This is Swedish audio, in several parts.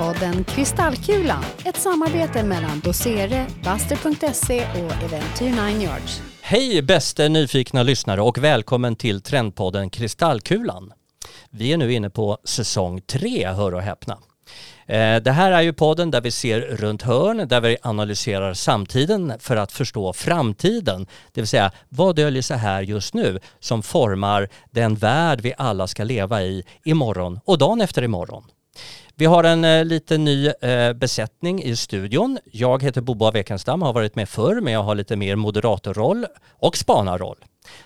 Podden Kristallkulan, ett samarbete mellan Dosere, Buster.se och Eventyr 9 Yards. Hej bästa nyfikna lyssnare och välkommen till Trendpodden Kristallkulan. Vi är nu inne på säsong tre, hör och häpna. Eh, det här är ju podden där vi ser runt hörn, där vi analyserar samtiden för att förstå framtiden. Det vill säga, vad döljer sig här just nu som formar den värld vi alla ska leva i imorgon och dagen efter imorgon. Vi har en eh, lite ny eh, besättning i studion. Jag heter Bobo Wekenstam, har varit med förr men jag har lite mer moderatorroll och spanarroll.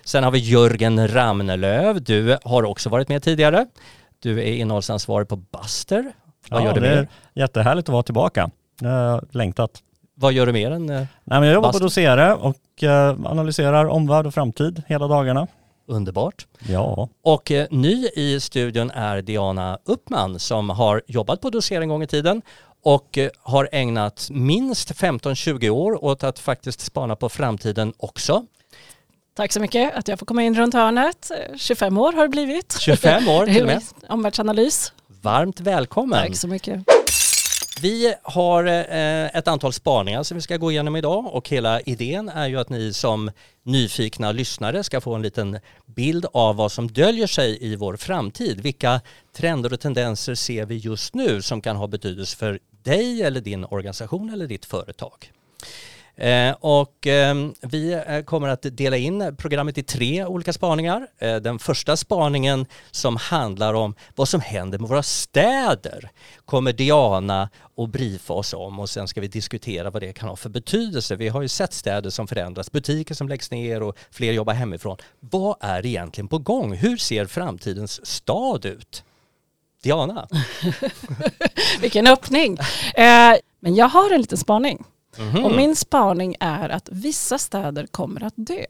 Sen har vi Jörgen Ramnelöv, du har också varit med tidigare. Du är innehållsansvarig på Buster. Vad ja, gör du det mer? är jättehärligt att vara tillbaka. Jag har längtat. Vad gör du mer än eh, Nej, men jag jobbar Bast- på Dosere och eh, analyserar omvärld och framtid hela dagarna. Underbart? Ja, Och eh, ny i studion är Diana Uppman som har jobbat på Doser en gång i tiden och eh, har ägnat minst 15-20 år åt att faktiskt spana på framtiden också. Tack så mycket att jag får komma in runt hörnet. Eh, 25 år har det blivit. 25 år till och med. Omvärldsanalys. Varmt välkommen! Tack så mycket. Vi har eh, ett antal spaningar som vi ska gå igenom idag och hela idén är ju att ni som nyfikna lyssnare ska få en liten bild av vad som döljer sig i vår framtid. Vilka trender och tendenser ser vi just nu som kan ha betydelse för dig eller din organisation eller ditt företag? Eh, och ehm, eh, vi kommer att dela in programmet i tre olika spaningar. Eh, den första spaningen som handlar om vad som händer med våra städer kommer Diana att briefa oss om och sen ska vi diskutera vad det kan ha för betydelse. Vi har ju sett städer som förändras, butiker som läggs ner och fler jobbar hemifrån. Vad är egentligen på gång? Hur ser framtidens stad ut? Diana? Vilken öppning. Eh, men jag har en liten spaning. Mhm. Och min spaning är att vissa städer kommer att dö.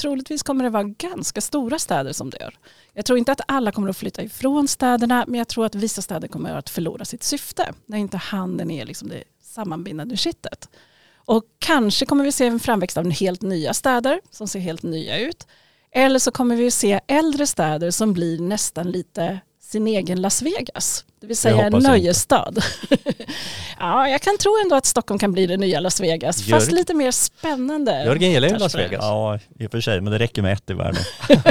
Troligtvis kommer det vara ganska stora städer som dör. Jag tror inte att alla kommer att flytta ifrån städerna men jag tror att vissa städer kommer att förlora sitt syfte. När inte handeln är liksom det sammanbindande kittet. Och kanske kommer vi se en framväxt av helt nya städer som ser helt nya ut. Eller så kommer vi se äldre städer som blir nästan lite sin egen Las Vegas. Det vill säga en nöjesstad. ja, jag kan tro ändå att Stockholm kan bli det nya Las Vegas. Fast Jörg- lite mer spännande. Jörgen gillar ju Las. Vegas. ja i och för sig, men det räcker med ett i världen.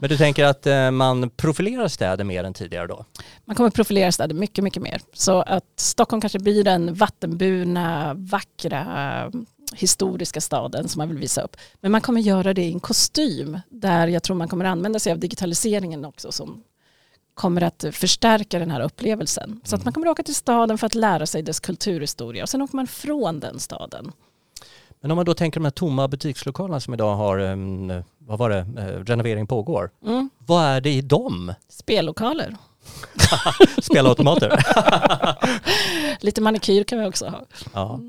Men du tänker att eh, man profilerar städer mer än tidigare då? Man kommer profilera städer mycket, mycket mer. Så att Stockholm kanske blir den vattenburna, vackra, historiska staden som man vill visa upp. Men man kommer göra det i en kostym där jag tror man kommer använda sig av digitaliseringen också som kommer att förstärka den här upplevelsen. Så att man kommer åka till staden för att lära sig dess kulturhistoria och sen åker man från den staden. Men om man då tänker de här tomma butikslokalerna som idag har, vad var det, eh, renovering pågår. Mm. Vad är det i dem? Spellokaler. Spelautomater? Lite manikyr kan vi också ha. ja.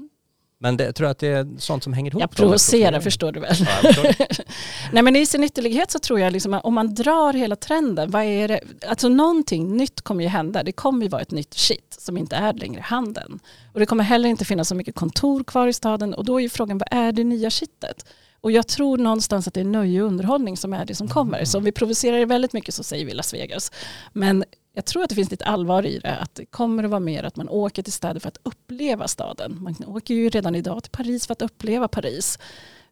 Men det, jag tror att det är sånt som hänger ihop. Jag provocerar förstår du väl. Ja, förstår. Nej men i sin ytterlighet så tror jag liksom att om man drar hela trenden, vad är det? Alltså någonting nytt kommer ju hända. Det kommer ju vara ett nytt shit som inte är längre handeln. Och det kommer heller inte finnas så mycket kontor kvar i staden och då är ju frågan vad är det nya shitet? Och jag tror någonstans att det är nöje och underhållning som är det som kommer. Så om vi provocerar väldigt mycket så säger vi Las Vegas. Men jag tror att det finns lite allvar i det. Att det kommer att vara mer att man åker till städer för att uppleva staden. Man åker ju redan idag till Paris för att uppleva Paris.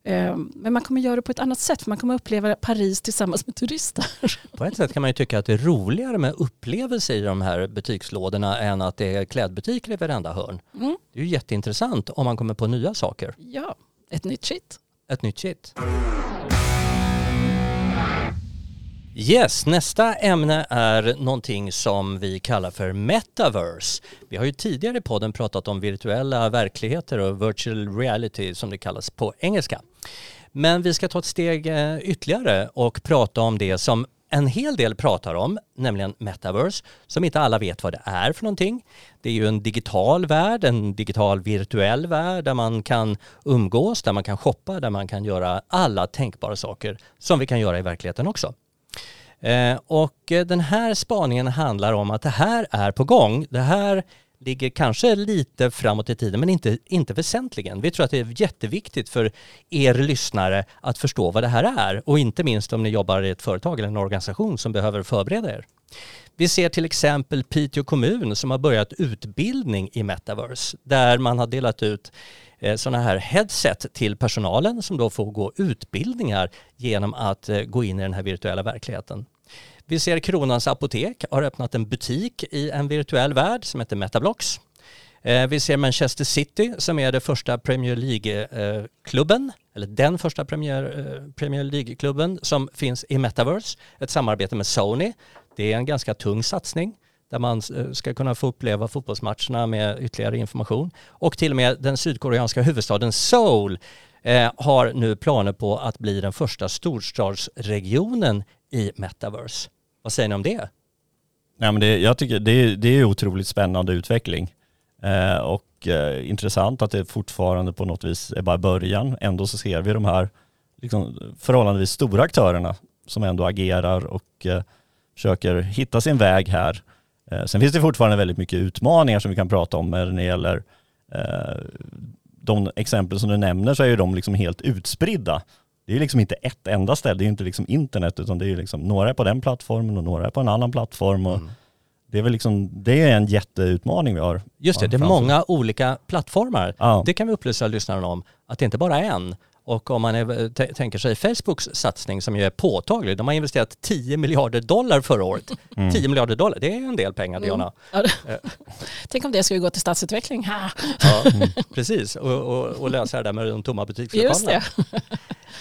Eh, Men man kommer göra det på ett annat sätt för man kommer uppleva Paris tillsammans med turister. På ett sätt kan man ju tycka att det är roligare med upplevelse i de här butikslådorna än att det är klädbutiker i varenda hörn. Mm. Det är ju jätteintressant om man kommer på nya saker. Ja, ett nytt shit. Ett nytt shit. Yes, nästa ämne är någonting som vi kallar för metaverse. Vi har ju tidigare i podden pratat om virtuella verkligheter och virtual reality som det kallas på engelska. Men vi ska ta ett steg eh, ytterligare och prata om det som en hel del pratar om, nämligen metaverse, som inte alla vet vad det är för någonting. Det är ju en digital värld, en digital virtuell värld där man kan umgås, där man kan shoppa, där man kan göra alla tänkbara saker som vi kan göra i verkligheten också. Eh, och eh, den här spaningen handlar om att det här är på gång. Det här ligger kanske lite framåt i tiden men inte, inte väsentligen. Vi tror att det är jätteviktigt för er lyssnare att förstå vad det här är och inte minst om ni jobbar i ett företag eller en organisation som behöver förbereda er. Vi ser till exempel Piteå kommun som har börjat utbildning i metaverse där man har delat ut eh, sådana här headset till personalen som då får gå utbildningar genom att eh, gå in i den här virtuella verkligheten. Vi ser Kronans Apotek har öppnat en butik i en virtuell värld som heter Metablocks. Eh, vi ser Manchester City som är det första Premier League-klubben, eh, eller den första Premier, eh, Premier League-klubben som finns i Metaverse. Ett samarbete med Sony. Det är en ganska tung satsning där man ska kunna få uppleva fotbollsmatcherna med ytterligare information. Och till och med den sydkoreanska huvudstaden Seoul har nu planer på att bli den första storstadsregionen i Metaverse. Vad säger ni om det? Ja, men det, jag tycker det, det är otroligt spännande utveckling. Eh, och eh, intressant att det fortfarande på något vis är bara början. Ändå så ser vi de här liksom, förhållandevis stora aktörerna som ändå agerar och eh, försöker hitta sin väg här. Eh, sen finns det fortfarande väldigt mycket utmaningar som vi kan prata om eh, när det gäller eh, de exempel som du nämner så är ju de liksom helt utspridda. Det är liksom inte ett enda ställe, det är inte liksom internet utan det är liksom några är på den plattformen och några är på en annan plattform. Och mm. Det är väl liksom, det är en jätteutmaning vi har. Just det, det är många olika plattformar. Ja. Det kan vi upplysa lyssnarna om, att det inte bara är en. Och om man är, tänker sig Facebooks satsning som ju är påtaglig, de har investerat 10 miljarder dollar förra året. Mm. 10 miljarder dollar, det är en del pengar Diana. Mm. Ja. Tänk om det skulle gå till stadsutveckling. ja, mm. Precis, och, och, och, lösa det där med de tomma butikslokalerna.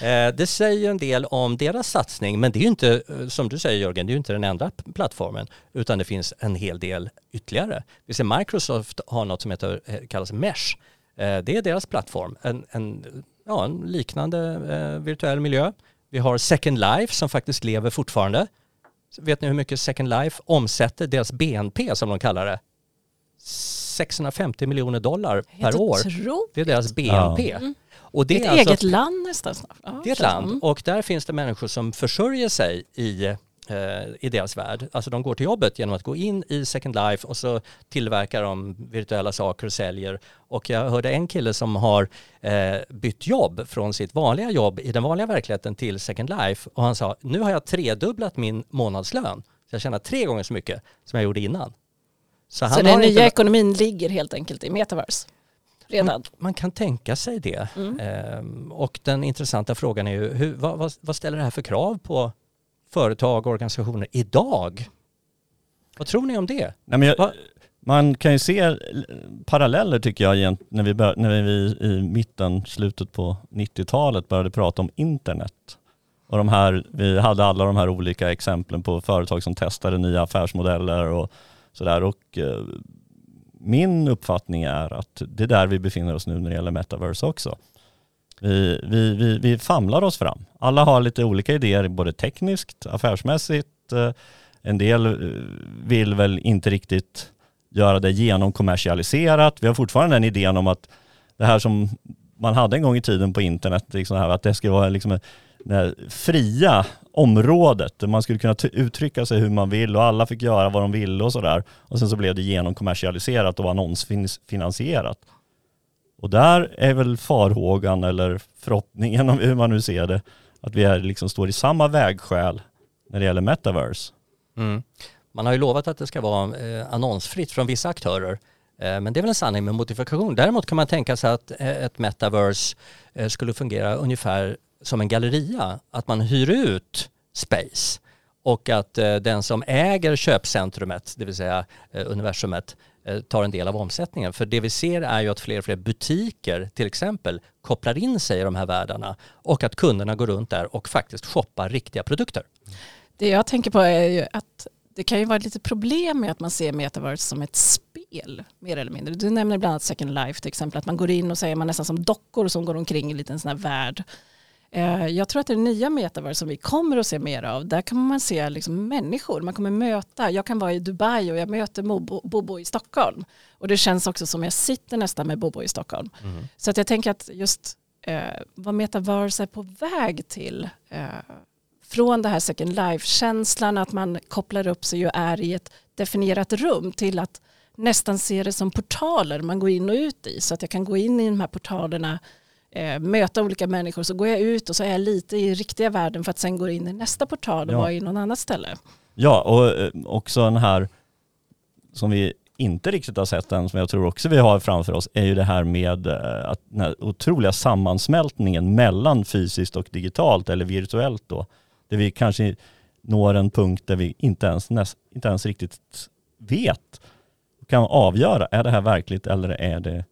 Det. Eh, det säger en del om deras satsning, men det är ju inte, eh, som du säger Jörgen, det är ju inte den enda plattformen, utan det finns en hel del ytterligare. Vi ser Microsoft har något som heter, eh, kallas Mesh. Det är deras plattform, en, en ja, en liknande eh, virtuell miljö. Vi har Second Life som faktiskt lever fortfarande. Vet ni hur mycket Second Life omsätter, deras BNP som de kallar det? 650 miljoner dollar per år. Otroligt. Det är deras BNP. Ja. Mm. Och det är ett alltså, eget land nästan. Ja, det är ett land och där finns det människor som försörjer sig i i deras värld. Alltså de går till jobbet genom att gå in i Second Life och så tillverkar de virtuella saker och säljer. Och jag hörde en kille som har eh, bytt jobb från sitt vanliga jobb i den vanliga verkligheten till Second Life och han sa nu har jag tredubblat min månadslön. Så jag tjänar tre gånger så mycket som jag gjorde innan. Så, så den nya inte... ekonomin ligger helt enkelt i metaverse? Redan. Man, man kan tänka sig det. Mm. Ehm, och den intressanta frågan är ju hur, vad, vad, vad ställer det här för krav på företag och organisationer idag. Vad tror ni om det? Nej, men jag, man kan ju se paralleller tycker jag när vi, bör, när vi i mitten, slutet på 90-talet började prata om internet. Och de här, vi hade alla de här olika exemplen på företag som testade nya affärsmodeller och sådär. Och eh, min uppfattning är att det är där vi befinner oss nu när det gäller metaverse också. Vi, vi, vi, vi famlar oss fram. Alla har lite olika idéer, både tekniskt, affärsmässigt. Eh, en del eh, vill väl inte riktigt göra det genomkommersialiserat. Vi har fortfarande den idén om att det här som man hade en gång i tiden på internet, liksom här, att det skulle vara liksom eh, det fria området där man skulle kunna uttrycka sig hur man vill och alla fick göra vad de ville och sådär. Och sen så blev det genomkommersialiserat och annonsfinansierat. Och där är väl farhågan eller förhoppningen, om hur man nu ser det, att vi är, liksom står i samma vägskäl när det gäller metaverse. Mm. Man har ju lovat att det ska vara eh, annonsfritt från vissa aktörer. Eh, men det är väl en sanning med modifikation. Däremot kan man tänka sig att eh, ett metaverse eh, skulle fungera ungefär som en galleria. Att man hyr ut space och att eh, den som äger köpcentrumet, det vill säga eh, universumet, eh, tar en del av omsättningen. För det vi ser är ju att fler och fler butiker till exempel kopplar in sig i de här världarna och att kunderna går runt där och faktiskt shoppar riktiga produkter. Det jag tänker på är ju att det kan ju vara lite problem med att man ser metaverse som ett spel mer eller mindre. Du nämner bland annat Second Life till exempel, att man går in och säger man nästan som dockor som går omkring i en liten sån här värld Eh, jag tror att det nya metaverse som vi kommer att se mer av, där kan man se liksom människor, man kommer möta, jag kan vara i Dubai och jag möter Bobo i Stockholm. Och det känns också som jag sitter nästan med Bobo i Stockholm. Mm. Så att jag tänker att just eh, vad metaverse är på väg till, eh, från det här second life-känslan att man kopplar upp sig och är i ett definierat rum till att nästan se det som portaler man går in och ut i. Så att jag kan gå in i de här portalerna, eh, möta olika människor, så går jag ut och så är jag lite i riktiga världen för att sen gå in i nästa portal och Ja. vara i någon annat ställe. Ja, och eh, också den här som vi inte riktigt har sett än, som jag tror också vi har framför oss, är ju det här med eh, att den här otroliga sammansmältningen mellan fysiskt och digitalt eller virtuellt då. Där vi kanske når en punkt där vi inte ens, inte ens riktigt vet och kan avgöra, är det här verkligt eller är det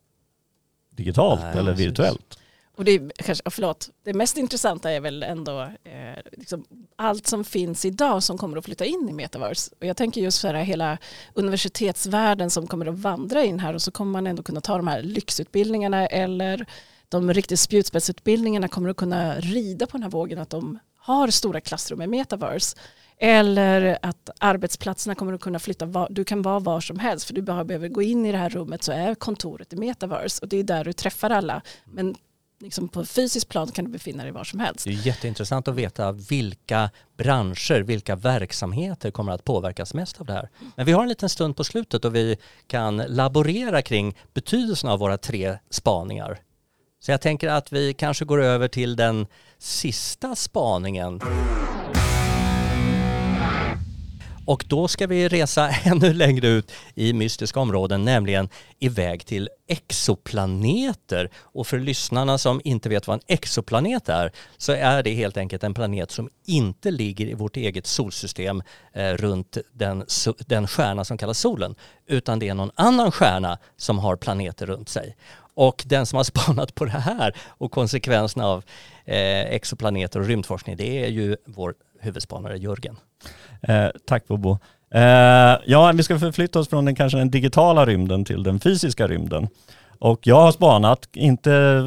digitalt Nej, eller precis. virtuellt? Och det, är, kanske, förlåt, det mest intressanta är väl ändå eh, liksom allt som finns idag som kommer att flytta in i metaverse. Och jag tänker just för hela universitetsvärlden som kommer att vandra in här och så kommer man ändå kunna ta de här lyxutbildningarna eller de riktigt spjutspetsutbildningarna kommer att kunna rida på den här vågen att de har stora klassrum i metaverse. Eller att arbetsplatserna kommer att kunna flytta, var, du kan vara var som helst för du bara behöver gå in i det här rummet så är kontoret i metaverse och det är där du träffar alla. Men liksom på fysiskt plan kan du befinna dig var som helst. Det är jätteintressant att veta vilka branscher, vilka verksamheter kommer att påverkas mest av det här. Men vi har en liten stund på slutet och vi kan laborera kring betydelsen av våra tre spaningar. Så jag tänker att vi kanske går över till den sista spaningen. Och då ska vi resa ännu längre ut i mystiska områden, nämligen iväg till exoplaneter. Och för lyssnarna som inte vet vad en exoplanet är, så är det helt enkelt en planet som inte ligger i vårt eget solsystem eh, runt den, den stjärna som kallas solen, utan det är någon annan stjärna som har planeter runt sig. Och den som har spanat på det här och konsekvenserna av eh, exoplaneter och rymdforskning, det är ju vår huvudspanare Jörgen. Eh, tack Bobo. Eh, ja, vi ska förflytta oss från den, kanske den digitala rymden till den fysiska rymden. Och jag har spanat, inte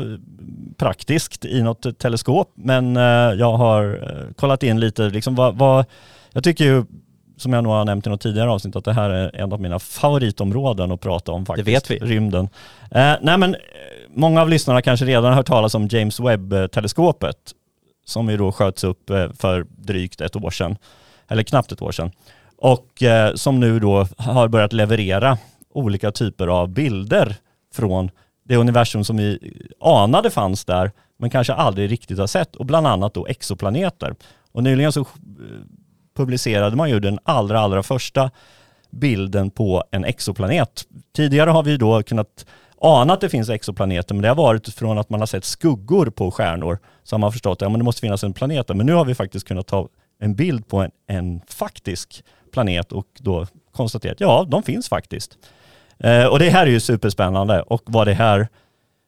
praktiskt i något teleskop, men eh, jag har eh, kollat in lite, liksom vad, vad, jag tycker ju, som jag nog har nämnt i något tidigare avsnitt, att det här är en av mina favoritområden att prata om faktiskt. vet vi. Rymden. Eh, nej men, eh, många av lyssnarna kanske redan har hört talas om James Webb-teleskopet, som ju då sköts upp för drygt ett år sedan, eller knappt ett år sedan. Och eh, som nu då har börjat leverera olika typer av bilder från det universum som vi anade fanns där, men kanske aldrig riktigt har sett, och bland annat då exoplaneter. Och nyligen så eh, publicerade man ju den allra, allra första bilden på en exoplanet. Tidigare har vi då kunnat ana att det finns exoplaneter, men det har varit från att man har sett skuggor på stjärnor, så har man förstått att ja, men det måste finnas en planet där. Men nu har vi faktiskt kunnat ta en bild på en, en faktisk planet och då konstaterat ja, de finns faktiskt. Eh, och det här är ju superspännande och vad det här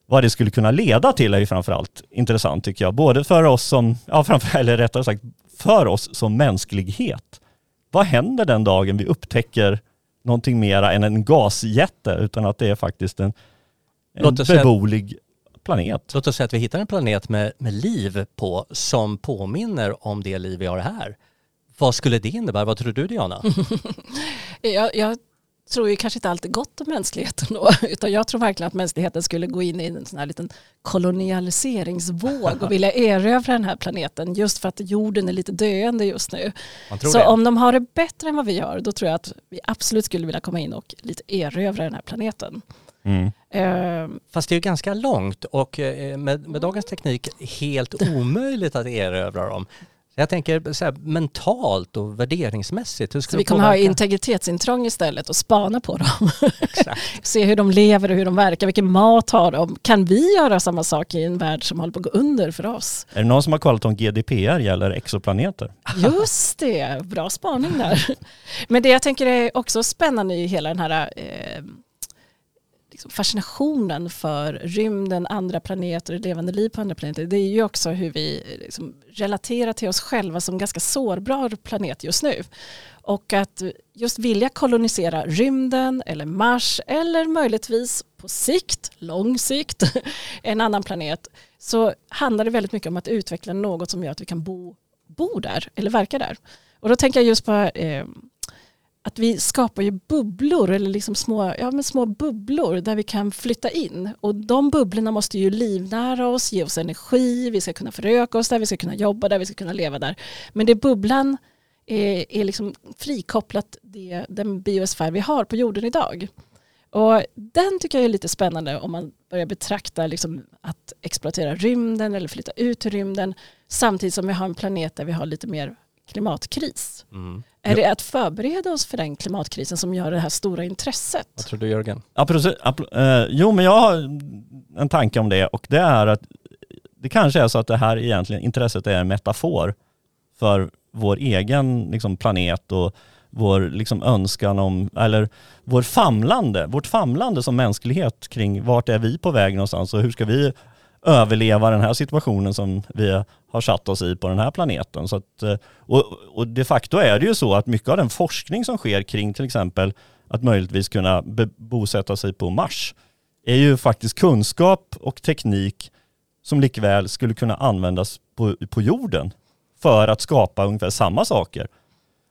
vad det skulle kunna leda till är ju framförallt intressant tycker jag. Både för oss som, ja framför, eller rättare sagt för oss som mänsklighet. Vad händer den dagen vi upptäcker någonting mera än en gasjätte utan att det är faktiskt en, en beboelig planet? Låt oss säga att vi hittar en planet med, med liv på som påminner om det liv vi har här. Vad skulle det innebära? Vad tror du Diana? Jag, jag tror ju kanske inte alltid gott om mänskligheten då, utan jag tror verkligen att mänskligheten skulle gå in i en sån här liten kolonialiseringsvåg och vilja erövra den här planeten just för att jorden är lite döende just nu. Man tror Så det. om de har det bättre än vad vi har, då tror jag att vi absolut skulle vilja komma in och lite erövra den här planeten. Mm. Eh, Fast det är ju ganska långt och eh, med, med dagens teknik helt omöjligt att erövra dem. Så jag tänker så här, mentalt och värderingsmässigt. Hur så vi kommer ha integritetsintrång istället och spana på dem. Exakt. Se hur de lever och hur de verkar, vilken mat har de. Kan vi göra samma sak i en värld som håller på att gå under för oss? Är det någon som har kollat om GDPR gäller exoplaneter? Just det, bra spaning där. Men det jag tänker är också spännande i hela den här eh, liksom fascinationen för rymden, andra planeter, levande liv på andra planeter. Det är ju också hur vi liksom relaterar till oss själva som ganska sårbar planet just nu. Och att just vilja kolonisera rymden eller Mars eller möjligtvis på sikt, lång sikt, en annan planet så handlar det väldigt mycket om att utveckla något som gör att vi kan bo, bo där eller verka där. Och då tänker jag just på eh, att vi skapar ju bubblor eller liksom små, ja, men små bubblor där vi kan flytta in. Och de bubblorna måste ju livnära oss, ge oss energi, vi ska kunna föröka oss där, vi ska kunna jobba där, vi ska kunna leva där. Men det bubblan är, är liksom frikopplat det, den biosfär vi har på jorden idag. Och den tycker jag är lite spännande om man börjar betrakta liksom att exploatera rymden eller flytta ut till rymden samtidigt som vi har en planet där vi har lite mer klimatkris. Mm. Är det att förbereda oss för den klimatkrisen som gör det här stora intresset? Vad tror du Jörgen? Ja, precis. Eh, jo, men jag har en tanke om det och det är att det kanske är så att det här egentligen, intresset är en metafor för vår egen liksom, planet och vår liksom, önskan om, eller vår famlande, vårt famlande som mänsklighet kring vart är vi på väg någonstans och hur ska vi överleva den här situationen som vi har satt oss i på den här planeten. Så att, eh, och, och de facto är det ju så att mycket av den forskning som sker kring till exempel att möjligtvis kunna bosätta sig på Mars är ju faktiskt kunskap och teknik som likväl skulle kunna användas på, på jorden för att skapa ungefär samma saker.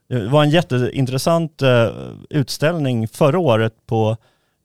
Det var en jätteintressant eh, utställning förra året på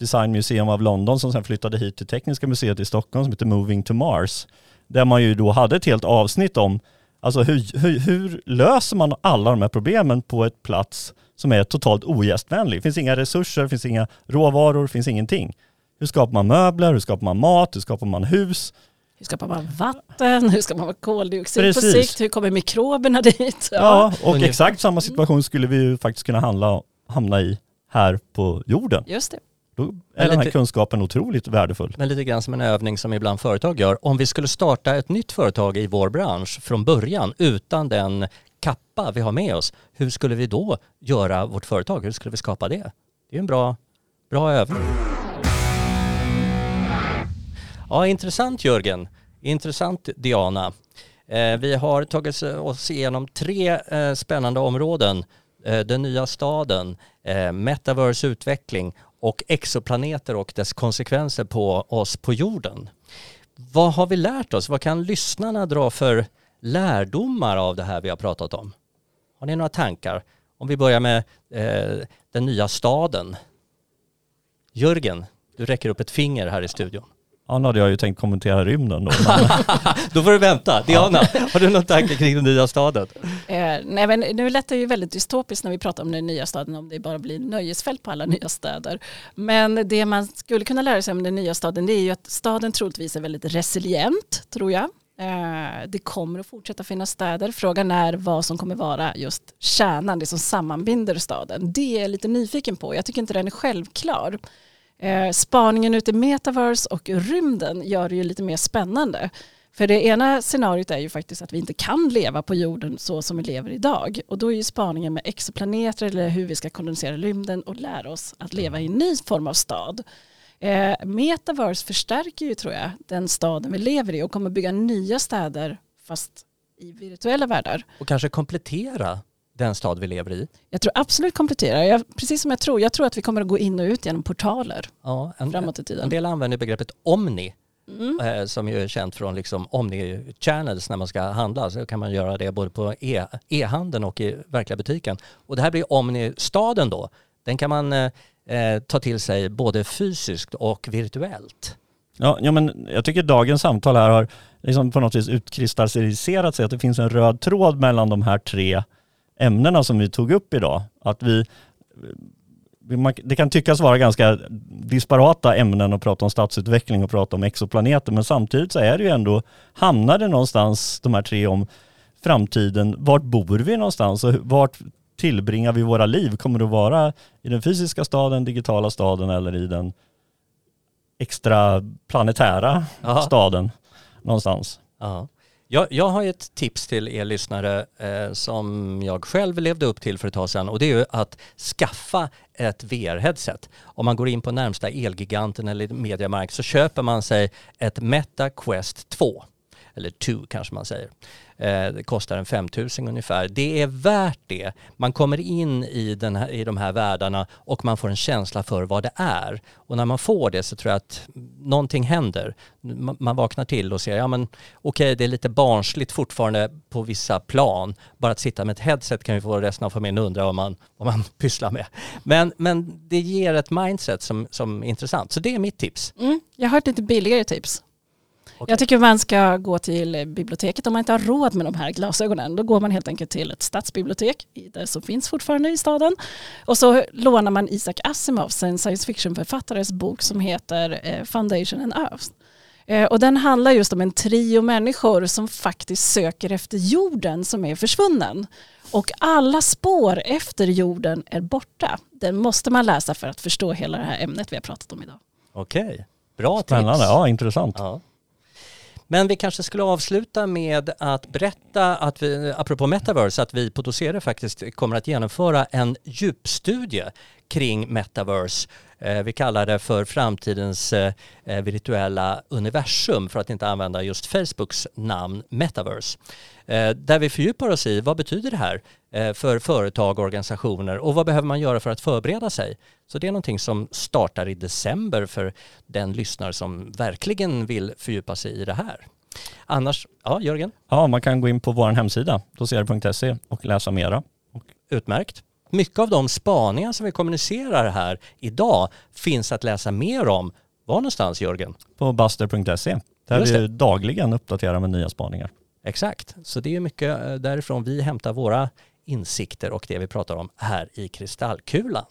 Design Museum of London som sen flyttade hit till Tekniska museet i Stockholm som heter Moving to Mars. Där man ju då hade ett helt avsnitt om alltså hur, hur, hur löser man alla de här problemen på ett plats som är totalt ogästvänlig. Det finns inga resurser, det finns inga råvaror, det finns ingenting. Hur skapar man möbler, hur skapar man mat, hur skapar man hus? Hur skapar man vatten? Hur ska man koldioxid på Precis. sikt? Hur kommer mikroberna dit? Ja, och Ungefär. exakt samma situation skulle vi ju faktiskt kunna handla, hamna i här på jorden. Just det. Då Men är den här lite- kunskapen otroligt värdefull. Men lite grann som en övning som ibland företag gör. Om vi skulle starta ett nytt företag i vår bransch från början utan den kappa vi har med oss, hur skulle vi då göra vårt företag? Hur skulle vi skapa det? Det är en bra, bra övning. Ja, intressant Jörgen. Intressant Diana. Eh, vi har tagit oss igenom tre eh, spännande områden. Eh, den nya staden, eh, metaverse utveckling och exoplaneter och dess konsekvenser på oss på jorden. Vad har vi lärt oss? Vad kan lyssnarna dra för lärdomar av det här vi har pratat om? Har ni några tankar? Om vi börjar med eh, den nya staden. Jörgen, du räcker upp ett finger här i studion. Ja, nu hade jag ju tänkt kommentera rymden då. Då får du vänta. Diana, har du någon tanke kring den nya staden? Eh, nej, men nu lät det ju väldigt dystopiskt när vi pratar om den nya staden, om det bara blir nöjesfält på alla nya städer. Men det man skulle kunna lära sig om den nya staden, det är ju att staden troligtvis är väldigt resilient, tror jag. Eh, det kommer att fortsätta finnas städer. Frågan är vad som kommer vara just kärnan, det som sammanbinder staden. Det är jag lite nyfiken på. Jag tycker inte den är självklar. Eh, spaningen ut i metaverse och rymden gör det ju lite mer spännande. För det ena scenariot är ju faktiskt att vi inte kan leva på jorden så som vi lever idag. Och då är ju spaningen med exoplaneter eller hur vi ska kondensera rymden och lära oss att leva i en ny form av stad. Eh, metaverse förstärker ju tror jag den staden vi lever i och kommer bygga nya städer fast i virtuella världar. Och kanske komplettera den stad vi lever i. Jag tror absolut komplettera, jag, precis som jag tror. Jag tror att vi kommer att gå in och ut genom portaler Ja, en, framåt i en tiden. del använder begreppet Omni Mm. eh, som ju är känt från liksom Omni-channels när man ska handla. Så kan man göra det både på e- e-handeln och i verkliga butiken. Och det här blir Omni-staden då. Den kan man eh, eh, ta till sig både fysiskt och virtuellt. ja, ja, men jag tycker dagens samtal här har liksom på något vis utkristalliserat sig att det finns en röd tråd mellan de här tre ämnena som vi tog upp idag. Att vi, det kan tyckas vara ganska disparata ämnen att prata om stadsutveckling och prata om exoplaneter men samtidigt så är det ju ändå, hamnar det någonstans de här tre om framtiden, vart bor vi någonstans och vart tillbringar vi våra liv? Kommer det att vara i den fysiska staden, digitala staden eller i den extra planetära Ja. staden någonstans? Ja. Jag, jag har ett tips till er lyssnare eh, som jag själv levde upp till för ett tag sedan och det är ju att skaffa ett VR-headset. Om man går in på närmsta Elgiganten eller Mediamarkt så köper man sig ett Meta Quest 2. Eller two kanske man säger. Eh, det kostar en 5000 ungefär. Det är värt det. Man kommer in i, den här, i de här världarna och man får en känsla för vad det är. Och när man får det så tror jag att någonting händer. Man, vaknar till och ser, ja men okej det är lite barnsligt fortfarande på vissa plan. Bara att sitta med ett headset kan ju få resten av familjen undra vad man, vad man pysslar med. Men, men det ger ett mindset som, som är intressant. Så det är mitt tips. Mm. Jag har ett lite billigare tips. Jag tycker man ska gå till biblioteket om man inte har råd med de här glasögonen. Då går man helt enkelt till ett stadsbibliotek, det som finns fortfarande i staden. Och så lånar man Isaac Asimovs, en science fiction-författares bok som heter eh, Foundation and Earth. Eh, och den handlar just om en trio människor som faktiskt söker efter jorden som är försvunnen. Och alla spår efter jorden är borta. Den måste man läsa för att förstå hela det här ämnet vi har pratat om idag. Okej, bra tips. Spännande, ja intressant. Ja. Men vi kanske skulle avsluta med att berätta att vi, apropå metaverse, att vi på Dosere faktiskt kommer att genomföra en djupstudie kring metaverse. Eh, vi kallar det för framtidens eh, virtuella universum för att inte använda just Facebooks namn metaverse. Eh, där vi fördjupar oss i vad betyder det här för företag och organisationer och vad behöver man göra för att förbereda sig. Så det är någonting som startar i december för den lyssnare som verkligen vill fördjupa sig i det här. Annars, ja Jörgen? Ja, man kan gå in på vår hemsida, doser.se och läsa mera. Utmärkt. Mycket av de spaningar som vi kommunicerar här idag finns att läsa mer om. Var någonstans Jörgen? På buster.se där vi dagligen uppdaterar med nya spaningar. Exakt, så det är mycket eh, därifrån vi hämtar våra insikter och det vi pratar om här i Kristallkulan.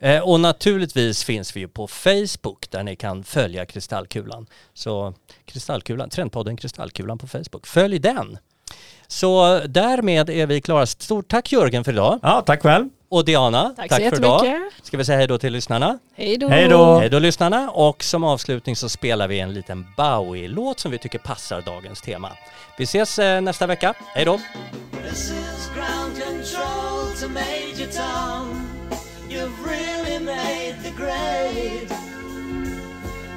Eh, och naturligtvis finns vi ju på Facebook där ni kan följa Kristallkulan. Så Kristallkulan, Trendpodden Kristallkulan på Facebook. Följ den! Så därmed är vi klara. Stort tack Jörgen för idag. Ja, tack själv. Och Diana, tack, tack så för idag. Ska vi säga hej då till lyssnarna? Hej då. Hej då. Lyssnarna. Och som avslutning så spelar vi en liten Bowie-låt som vi tycker passar dagens tema. Vi ses eh, nästa vecka. Hej då. This is ground control to Major Tom. You've really made the grade.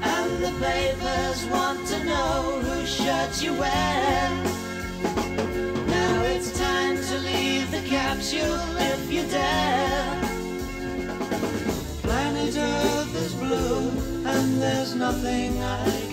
And the papers want to know who shirt you wear. Capsule if you dare. Planet Earth is blue and there's nothing I